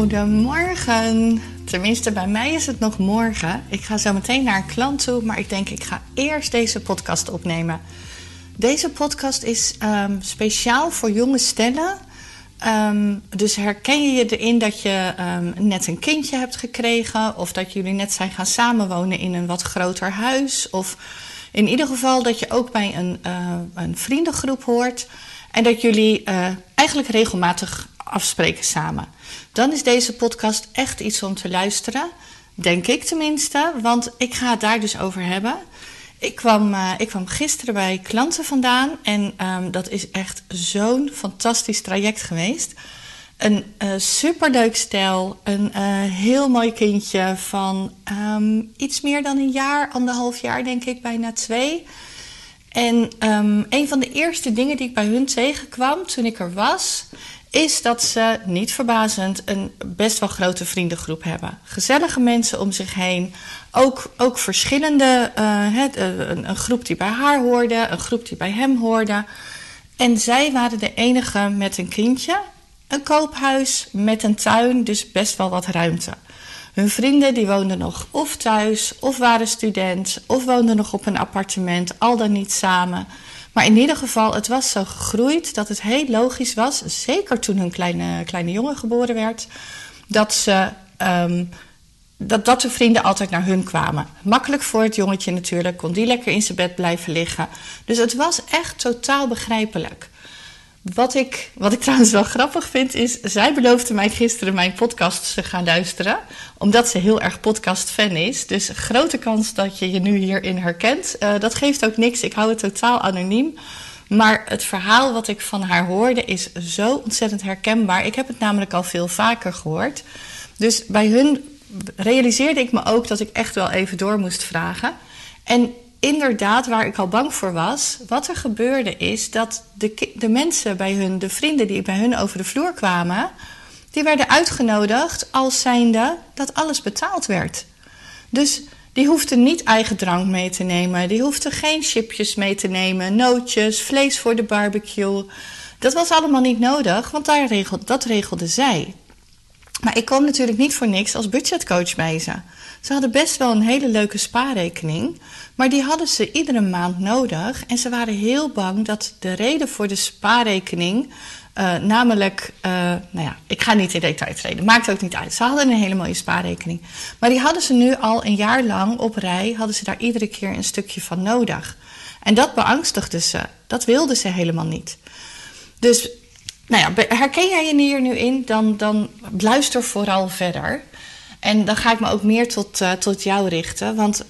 Goedemorgen. Tenminste, bij mij is het nog morgen. Ik ga zo meteen naar een klant toe, maar ik denk ik ga eerst deze podcast opnemen. Deze podcast is ehm, speciaal voor jonge stellen. Ehm, dus herken je je erin dat je ehm, net een kindje hebt gekregen, of dat jullie net zijn gaan samenwonen in een wat groter huis, of in ieder geval dat je ook bij een, uh, een vriendengroep hoort en dat jullie uh, eigenlijk regelmatig afspreken samen. Dan is deze podcast echt iets om te luisteren. Denk ik tenminste, want ik ga het daar dus over hebben. Ik kwam, uh, ik kwam gisteren bij klanten vandaan en um, dat is echt zo'n fantastisch traject geweest. Een uh, superleuk stel, een uh, heel mooi kindje van um, iets meer dan een jaar, anderhalf jaar denk ik, bijna twee. En um, een van de eerste dingen die ik bij hun tegenkwam toen ik er was, is dat ze, niet verbazend, een best wel grote vriendengroep hebben. Gezellige mensen om zich heen. Ook, ook verschillende, het, uh, een, een, groep die bij haar hoorde, een groep die bij hem hoorde. En zij waren de enige met een kindje, een koophuis met een tuin, dus best wel wat ruimte. Hun vrienden die woonden nog of thuis, of waren student, of woonden nog op een appartement, al dan niet samen. Maar in ieder geval, het was zo gegroeid dat het heel logisch was, zeker toen hun kleine, kleine jongen geboren werd, dat, ze, um, dat, dat de vrienden altijd naar hun kwamen. Makkelijk voor het jongetje natuurlijk, kon die lekker in zijn bed blijven liggen. Dus het was echt totaal begrijpelijk. Wat ik, wat ik trouwens wel grappig vind is, zij beloofde mij gisteren mijn podcast te gaan luisteren, omdat ze heel erg podcast-fan is. Dus grote kans dat je je nu hierin herkent. Uh, dat geeft ook niks, ik hou het totaal anoniem. Maar het verhaal wat ik van haar hoorde is zo ontzettend herkenbaar. Ik heb het namelijk al veel vaker gehoord. Dus bij hun realiseerde ik me ook dat ik echt wel even door moest vragen. En inderdaad, waar ik al bang voor was, wat er gebeurde is dat de, de mensen bij hun, de vrienden die bij hun over de vloer kwamen, die werden uitgenodigd als zijnde dat alles betaald werd. Dus die hoefden niet eigen drank mee te nemen, die hoefden geen chipjes mee te nemen, nootjes, vlees voor de barbecue. Dat was allemaal niet nodig, want daar regelde, dat regelde zij. Maar ik kwam natuurlijk niet voor niks als budgetcoach bij ze. Ze hadden best wel een hele leuke spaarrekening, maar die hadden ze iedere maand nodig. En ze waren heel bang dat de reden voor de spaarrekening, uh, namelijk, uh, nou ja, ik ga niet in detail treden, maakt ook niet uit. Ze hadden een hele mooie spaarrekening. Maar die hadden ze nu al een jaar lang op rij, hadden ze daar iedere keer een stukje van nodig. En dat beangstigde ze. Dat wilden ze helemaal niet. Dus nou ja, herken jij je hier nu in, dan, dan luister vooral verder. En dan ga ik me ook meer tot, uh, tot jou richten. Want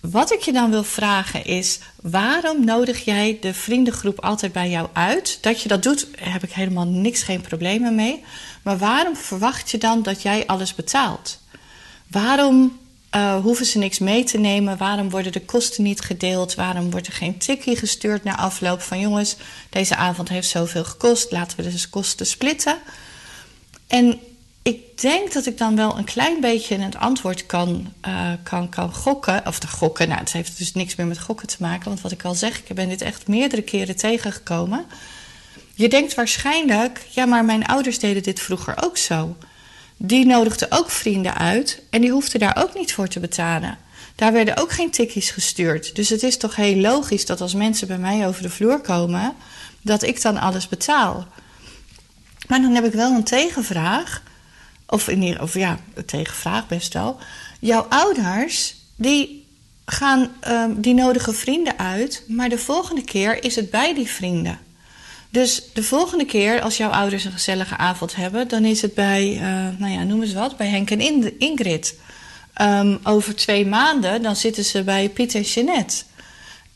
wat ik je dan wil vragen is: waarom nodig jij de vriendengroep altijd bij jou uit? Dat je dat doet, heb ik helemaal niks, geen problemen mee. Maar waarom verwacht je dan dat jij alles betaalt? Waarom uh, hoeven ze niks mee te nemen? Waarom worden de kosten niet gedeeld? Waarom wordt er geen tikkie gestuurd na afloop van jongens, deze avond heeft zoveel gekost, laten we de kosten splitten? En ik denk dat ik dan wel een klein beetje het antwoord kan, uh, kan, kan gokken. Of te gokken, nou, het heeft dus niks meer met gokken te maken. Want wat ik al zeg, ik ben dit echt meerdere keren tegengekomen. Je denkt waarschijnlijk, ja, maar mijn ouders deden dit vroeger ook zo. Die nodigden ook vrienden uit en die hoefden daar ook niet voor te betalen. Daar werden ook geen tikkies gestuurd. Dus het is toch heel logisch dat als mensen bij mij over de vloer komen, dat ik dan alles betaal. Maar dan heb ik wel een tegenvraag. Of, in of ja, een tegenvraag best wel. Jouw ouders, die, gaan, um, die nodigen vrienden uit, maar de volgende keer is het bij die vrienden. Dus de volgende keer, als jouw ouders een gezellige avond hebben, dan is het bij, uh, nou ja, noem eens wat, bij Henk en Ingrid. Um, over twee maanden, dan zitten ze bij Piet en Jeanette.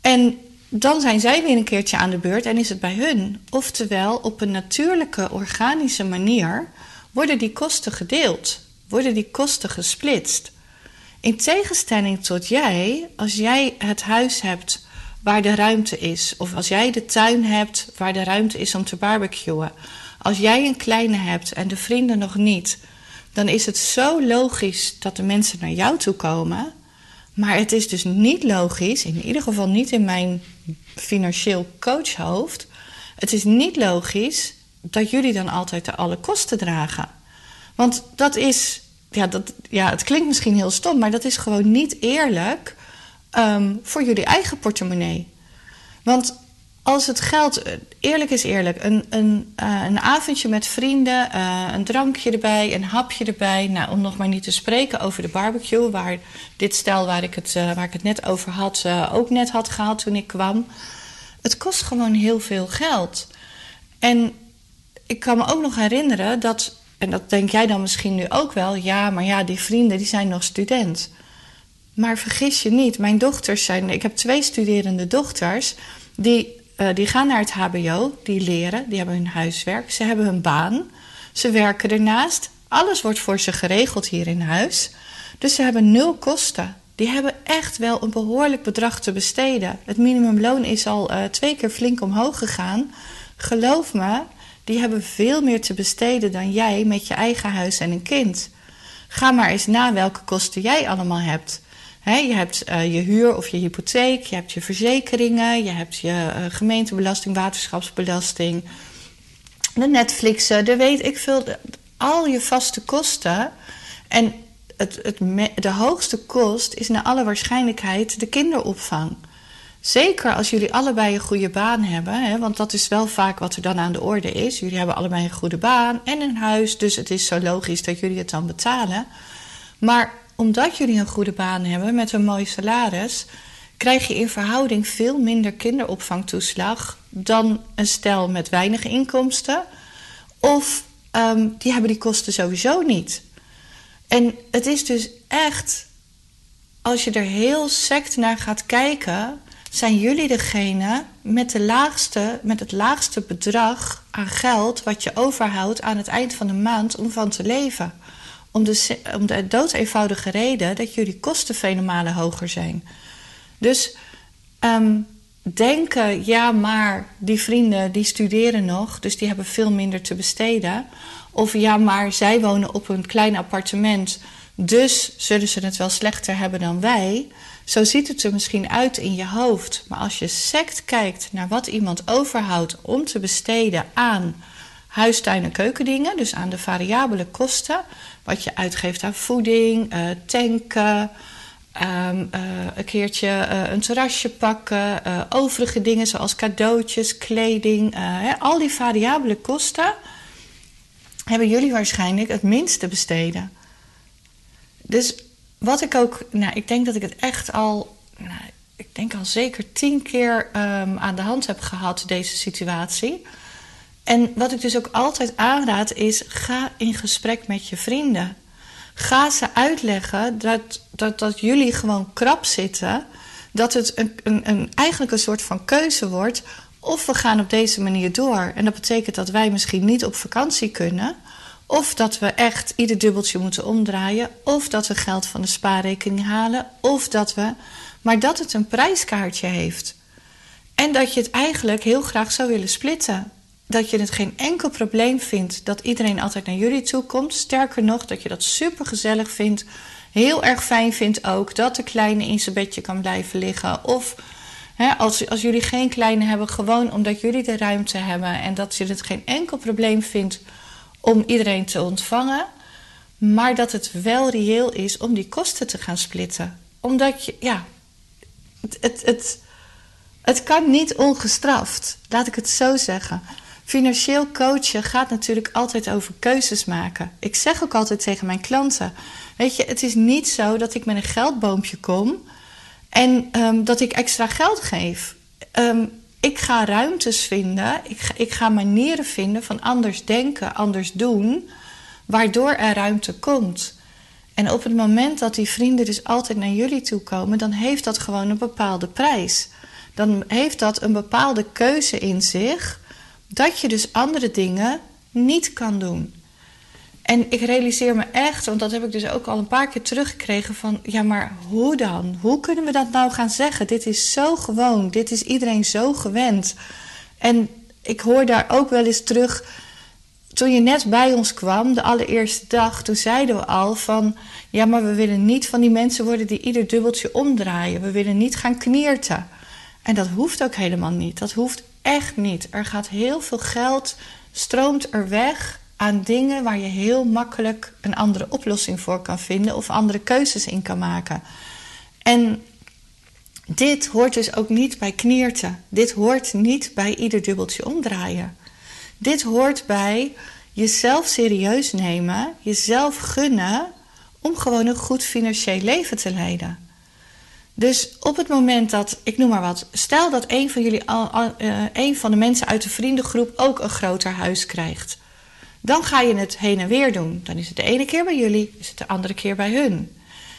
En dan zijn zij weer een keertje aan de beurt en is het bij hun. Oftewel, op een natuurlijke, organische manier worden die kosten gedeeld, worden die kosten gesplitst. In tegenstelling tot jij, als jij het huis hebt waar de ruimte is. Of als jij de tuin hebt waar de ruimte is om te barbecuen. Als jij een kleine hebt en de vrienden nog niet, dan is het zo logisch dat de mensen naar jou toe komen. Maar het is dus niet logisch, in ieder geval niet in mijn financieel coachhoofd. Het is niet logisch dat jullie dan altijd de alle kosten dragen. Want dat is, ja, dat, ja, het klinkt misschien heel stom, maar dat is gewoon niet eerlijk ehm, voor jullie eigen portemonnee. Want als het geld, eh, eerlijk is eerlijk, een, een, uh, een avondje met vrienden, uh, een drankje erbij, een hapje erbij. Nou, om nog maar niet te spreken over de barbecue, waar dit stel waar ik het, uh, waar ik het net over had, ook net had gehaald toen ik kwam. Het kost gewoon heel veel geld. En ik kan me ook nog herinneren dat, en dat denk jij dan misschien nu ook wel, ja, maar ja, die vrienden die zijn nog student. Maar vergis je niet, mijn dochters zijn, ik heb twee studerende dochters, die uh, die gaan naar het HBO, die leren, die hebben hun huiswerk, ze hebben hun baan, ze werken ernaast. Alles wordt voor ze geregeld hier in huis. Dus ze hebben nul kosten. Die hebben echt wel een behoorlijk bedrag te besteden. Het minimumloon is al uh, twee keer flink omhoog gegaan. Geloof me, die hebben veel meer te besteden dan jij met je eigen huis en een kind. Ga maar eens na welke kosten jij allemaal hebt je hebt uh, je huur of je hypotheek, je hebt je verzekeringen, je hebt je uh, gemeentebelasting, waterschapsbelasting, de Netflixen, de weet ik veel, al je vaste kosten. En het, het de hoogste kost is naar alle waarschijnlijkheid de kinderopvang. Zeker als jullie allebei een goede baan hebben, hè, want dat is wel vaak wat er dan aan de orde is. Jullie hebben allebei een goede baan en een huis, dus het is zo logisch dat jullie het dan betalen. Maar omdat jullie een goede baan hebben met een mooi salaris, krijg je in verhouding veel minder kinderopvangtoeslag dan een stel met weinig inkomsten. Of um, die hebben die kosten sowieso niet. En het is dus echt, als je er heel sect naar gaat kijken, zijn jullie degene met, de laagste, met het laagste bedrag aan geld wat je overhoudt aan het eind van de maand om van te leven. Om de, om de doodeenvoudige reden dat jullie kosten vele malen hoger zijn. Dus um, denken, ja, maar die vrienden die studeren nog, dus die hebben veel minder te besteden. Of ja, maar zij wonen op een klein appartement, dus zullen ze het wel slechter hebben dan wij. Zo ziet het er misschien uit in je hoofd. Maar als je sect kijkt naar wat iemand overhoudt om te besteden aan huistuin- en keukendingen, dus aan de variabele kosten, wat je uitgeeft aan voeding, uh, tanken, um, uh, een keertje uh, een terrasje pakken, overige dingen zoals cadeautjes, kleding, al die variabele kosten hebben jullie waarschijnlijk het minste besteden. Dus wat ik ook, nou, ik denk dat ik het echt al, nou, ik denk al zeker tien keer um, aan de hand heb gehad, deze situatie. En wat ik dus ook altijd aanraad is: ga in gesprek met je vrienden. Ga ze uitleggen dat, dat, dat jullie gewoon krap zitten. Dat het een, een, een, eigenlijk een soort van keuze wordt. Of we gaan op deze manier door. En dat betekent dat wij misschien niet op vakantie kunnen. Of dat we echt ieder dubbeltje moeten omdraaien. Of dat we geld van de spaarrekening halen. Of dat we. Maar dat het een prijskaartje heeft. En dat je het eigenlijk heel graag zou willen splitten dat je het geen enkel probleem vindt dat iedereen altijd naar jullie toe komt. Sterker nog, dat je dat super gezellig vindt. Heel erg fijn vindt ook dat de kleine in zijn bedje kan blijven liggen. Of hè, als, als jullie geen kleine hebben, gewoon omdat jullie de ruimte hebben. En dat je het geen enkel probleem vindt om iedereen te ontvangen. Maar dat het wel reëel is om die kosten te gaan splitten. Omdat je, ja, het, het, het, het kan niet ongestraft. Laat ik het zo zeggen. Financieel coachen gaat natuurlijk altijd over keuzes maken. Ik zeg ook altijd tegen mijn klanten: Weet je, het is niet zo dat ik met een geldboompje kom en um, dat ik extra geld geef. Um, ik ga ruimtes vinden, ik ik ga manieren vinden van anders denken, anders doen, waardoor er ruimte komt. En op het moment dat die vrienden dus altijd naar jullie toe komen, dan heeft dat gewoon een bepaalde prijs. Dan heeft dat een bepaalde keuze in zich dat je dus andere dingen niet kan doen. En ik realiseer me echt, want dat heb ik dus ook al een paar keer teruggekregen van ja, maar hoe dan? Hoe kunnen we dat nou gaan zeggen? Dit is zo gewoon, dit is iedereen zo gewend. En ik hoor daar ook wel eens terug. Toen je net bij ons kwam, de allereerste dag, toen zeiden we al van ja, maar we willen niet van die mensen worden die ieder dubbeltje omdraaien. We willen niet gaan knierten. En dat hoeft ook helemaal niet. Dat hoeft echt niet. Er gaat heel veel geld, stroomt er weg aan dingen waar je heel makkelijk een andere oplossing voor kan vinden of andere keuzes in kan maken. En dit hoort dus ook niet bij knierten. Dit hoort niet bij ieder dubbeltje omdraaien. Dit hoort bij jezelf serieus nemen, jezelf gunnen om gewoon een goed financieel leven te leiden. Dus op het moment dat, ik noem maar wat, stel dat een van jullie, uh, een van de mensen uit de vriendengroep ook een groter huis krijgt. Dan ga je het heen en weer doen. Dan is het de ene keer bij jullie, is het de andere keer bij hun.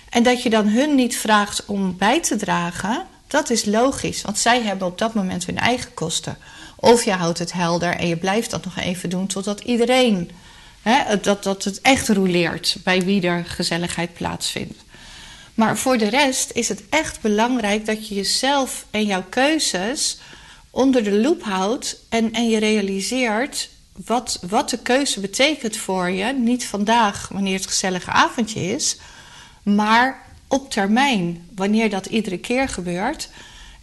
En dat je dan hun niet vraagt om bij te dragen, dat is logisch, want zij hebben op dat moment hun eigen kosten. Of je houdt het helder en je blijft dat nog even doen totdat iedereen, hè, dat, dat het echt roleert bij wie er gezelligheid plaatsvindt. Maar voor de rest is het echt belangrijk dat je jezelf en jouw keuzes onder de loep houdt en, en je realiseert wat, wat de keuze betekent voor je. Niet vandaag, wanneer het gezellige avondje is, maar op termijn, wanneer dat iedere keer gebeurt.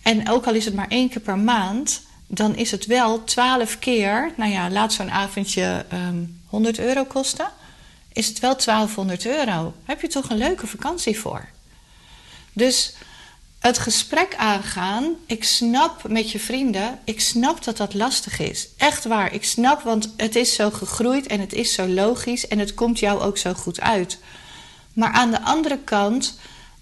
En ook al is het maar één keer per maand, dan is het wel twaalf keer. Nou ja, laat zo'n avondje um, ehm, 100 euro kosten. Is het wel 1200 euro? Heb je toch een leuke vakantie voor? Dus het gesprek aangaan, ik snap met je vrienden, ik snap dat dat lastig is. Echt waar, ik snap, want het is zo gegroeid en het is zo logisch en het komt jou ook zo goed uit. Maar aan de andere kant,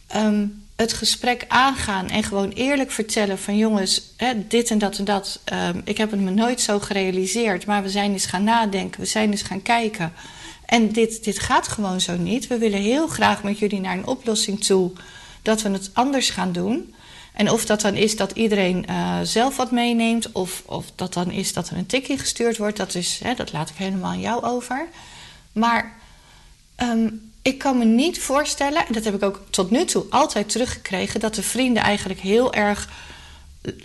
ehm, het gesprek aangaan en gewoon eerlijk vertellen van jongens, hè, dit en dat en dat. Ehm, ik heb het me nooit zo gerealiseerd, maar we zijn eens gaan nadenken, we zijn eens gaan kijken. En dit, dit gaat gewoon zo niet. We willen heel graag met jullie naar een oplossing toe dat we het anders gaan doen. En of dat dan is dat iedereen uh, zelf wat meeneemt, of, of dat dan is dat er een tikje gestuurd wordt, dat, is, hè, dat laat ik helemaal aan jou over. Maar um, ik kan me niet voorstellen, en dat heb ik ook tot nu toe altijd teruggekregen, dat de vrienden eigenlijk heel erg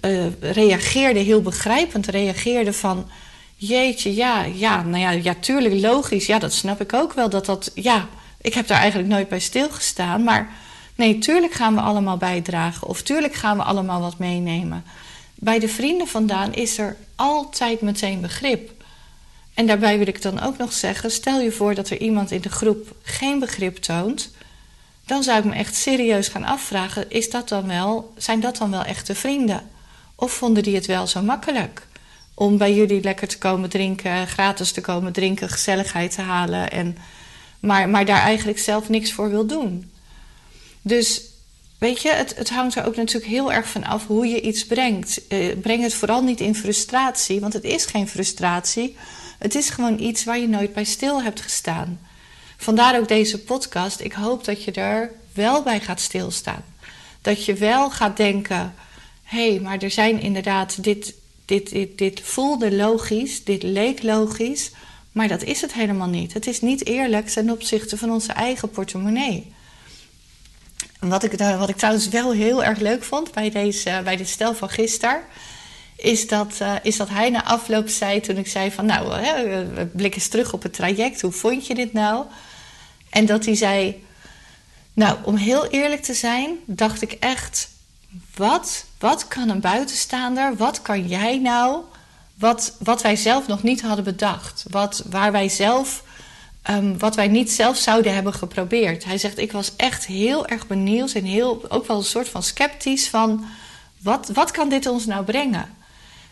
uh, reageerden, heel begrijpend reageerden van. Jeetje, ja, ja, nou ja, ja, tuurlijk logisch. Ja, dat snap ik ook wel. Dat dat, ja, ik heb daar eigenlijk nooit bij stilgestaan. Maar nee, tuurlijk gaan we allemaal bijdragen. Of tuurlijk gaan we allemaal wat meenemen. Bij de vrienden vandaan is er altijd meteen begrip. En daarbij wil ik dan ook nog zeggen: stel je voor dat er iemand in de groep geen begrip toont, dan zou ik me echt serieus gaan afvragen: is dat dan wel, zijn dat dan wel echte vrienden? Of vonden die het wel zo makkelijk om bij jullie lekker te komen drinken, gratis te komen drinken, gezelligheid te halen, en, maar, maar daar eigenlijk zelf niks voor wil doen? Dus weet je, het, het hangt er ook natuurlijk heel erg van af hoe je iets brengt. Eh, breng het vooral niet in frustratie, want het is geen frustratie. Het is gewoon iets waar je nooit bij stil hebt gestaan. Vandaar ook deze podcast. Ik hoop dat je er wel bij gaat stilstaan. Dat je wel gaat denken: hé, hey, maar er zijn inderdaad, dit, dit, dit, dit voelde logisch, dit leek logisch, maar dat is het helemaal niet. Het is niet eerlijk ten opzichte van onze eigen portemonnee. Wat ik, wat ik trouwens wel heel erg leuk vond bij, deze, bij dit stel van gisteren is dat, uh, is dat hij na afloop zei toen ik zei van nou, hè, blikken eens terug op het traject, hoe vond je dit nou? En dat hij zei, nou, om heel eerlijk te zijn, dacht ik echt, wat, wat kan een buitenstaander, wat kan jij nou, wat, wat wij zelf nog niet hadden bedacht, wat, waar wij zelf, um, wat wij niet zelf zouden hebben geprobeerd. Hij zegt, ik was echt heel erg benieuwd en heel, ook wel een soort van sceptisch van, wat, wat kan dit ons nou brengen?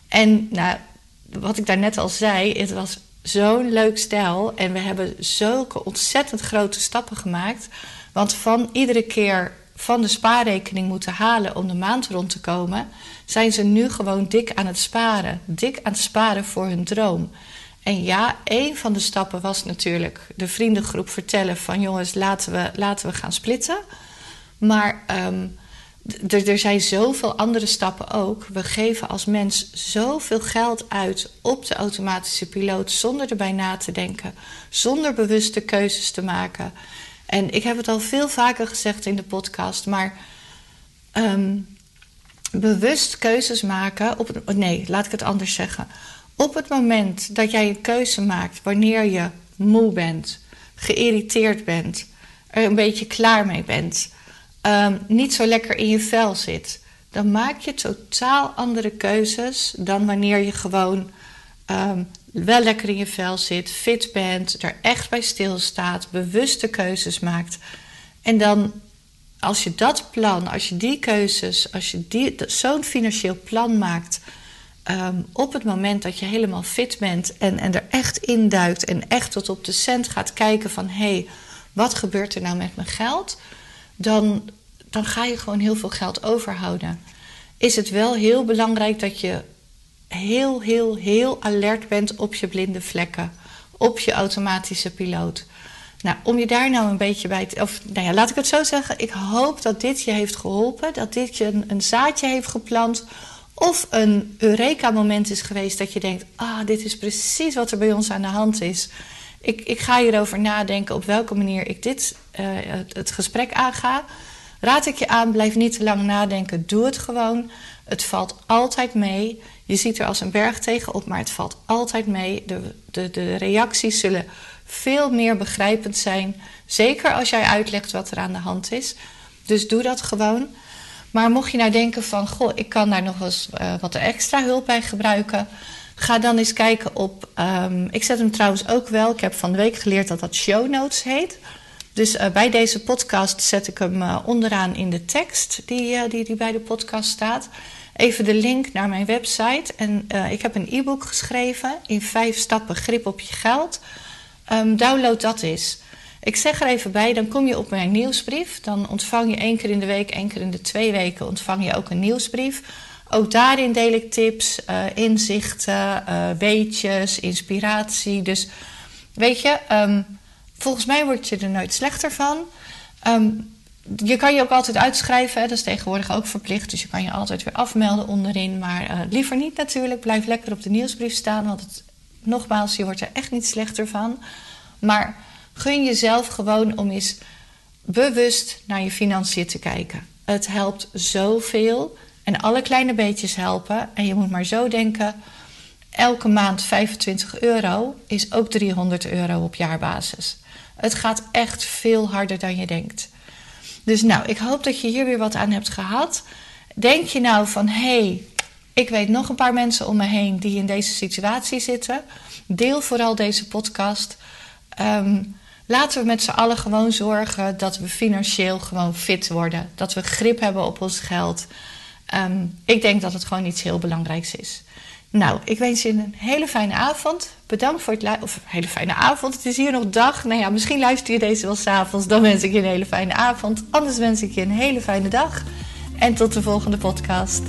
En nou, wat ik daarnet al zei, het was zo'n leuk stijl. En we hebben zulke ontzettend grote stappen gemaakt. Want van iedere keer van de spaarrekening moeten halen om de maand rond te komen, zijn ze nu gewoon dik aan het sparen. Dik aan het sparen voor hun droom. En ja, een van de stappen was natuurlijk de vriendengroep vertellen van jongens, laten we, laten we gaan splitten. Maar um, er, zijn zoveel andere stappen ook. We geven als mens zoveel geld uit op de automatische piloot zonder erbij na te denken, zonder bewuste keuzes te maken. En ik heb het al veel vaker gezegd in de podcast, maar um, bewust keuzes maken. Op, nee, laat ik het anders zeggen. Op het moment dat jij een keuze maakt wanneer je moe bent, geïrriteerd bent, er een beetje klaar mee bent um, niet zo lekker in je vel zit, dan maak je totaal andere keuzes dan wanneer je gewoon um, wel lekker in je vel zit, fit bent, er echt bij stilstaat, bewuste keuzes maakt. En dan, als je dat plan, als je die keuzes, als je zo'n financieel plan maakt. Ehm, op het moment dat je helemaal fit bent en, en er echt induikt en echt tot op de cent gaat kijken van hé, hey, wat gebeurt er nou met mijn geld? Dan, dan ga je gewoon heel veel geld overhouden. Is het wel heel belangrijk dat je heel, heel, heel alert bent op je blinde vlekken, op je automatische piloot. Nou, om je daar nou een beetje bij te. Of nou ja, laat ik het zo zeggen. Ik hoop dat dit je heeft geholpen. Dat dit je een, een zaadje heeft geplant. Of een Eureka-moment is geweest dat je denkt: ah, dit is precies wat er bij ons aan de hand is. Ik, ik ga hierover nadenken op welke manier ik dit, uh, het, het gesprek aanga. Raad ik je aan, blijf niet te lang nadenken. Doe het gewoon. Het valt altijd mee. Je ziet er als een berg tegenop, maar het valt altijd mee. De, de, de reacties zullen veel meer begrijpend zijn. Zeker als jij uitlegt wat er aan de hand is. Dus doe dat gewoon. Maar mocht je nou denken van, goh, ik kan daar nog eens uh, wat extra hulp bij gebruiken. Ga dan eens kijken op. Um, ik zet hem trouwens ook wel. Ik heb van de week geleerd dat dat show notes heet. Dus uh, bij deze podcast zet ik hem uh, onderaan in de tekst die, die, die bij de podcast staat even de link naar mijn website. En ik heb een e-book geschreven in vijf stappen grip op je geld. Um, download dat eens. Ik zeg er even bij, dan kom je op mijn nieuwsbrief. Dan ontvang je één keer in de week, één keer in de twee weken ontvang je ook een nieuwsbrief. Ook daarin deel ik tips, uh, inzichten, uh, weetjes, inspiratie. Dus weet je, um, volgens mij word je er nooit slechter van. Um, je kan je ook altijd uitschrijven, hè? dat is tegenwoordig ook verplicht. Dus je kan je altijd weer afmelden onderin. Maar uh, liever niet natuurlijk. Blijf lekker op de nieuwsbrief staan. Want het, nogmaals, je wordt er echt niet slechter van. Maar gun jezelf gewoon om eens bewust naar je financiën te kijken. Het helpt zoveel. En alle kleine beetjes helpen. En je moet maar zo denken. Elke maand 25 euro is ook 300 euro op jaarbasis. Het gaat echt veel harder dan je denkt. Dus nou, ik hoop dat je hier weer wat aan hebt gehad. Denk je nou van hé, hey, ik weet nog een paar mensen om me heen die in deze situatie zitten. Deel vooral deze podcast. Um, laten we met z'n allen gewoon zorgen dat we financieel gewoon fit worden. Dat we grip hebben op ons geld. Um, ik denk dat het gewoon iets heel belangrijks is. Nou, ik wens je een hele fijne avond. Bedankt voor het luisteren. Of een hele fijne avond. Het is hier nog dag. Nou ja, misschien luister je deze wel s'avonds. Dan wens ik je een hele fijne avond. Anders wens ik je een hele fijne dag. En tot de volgende podcast.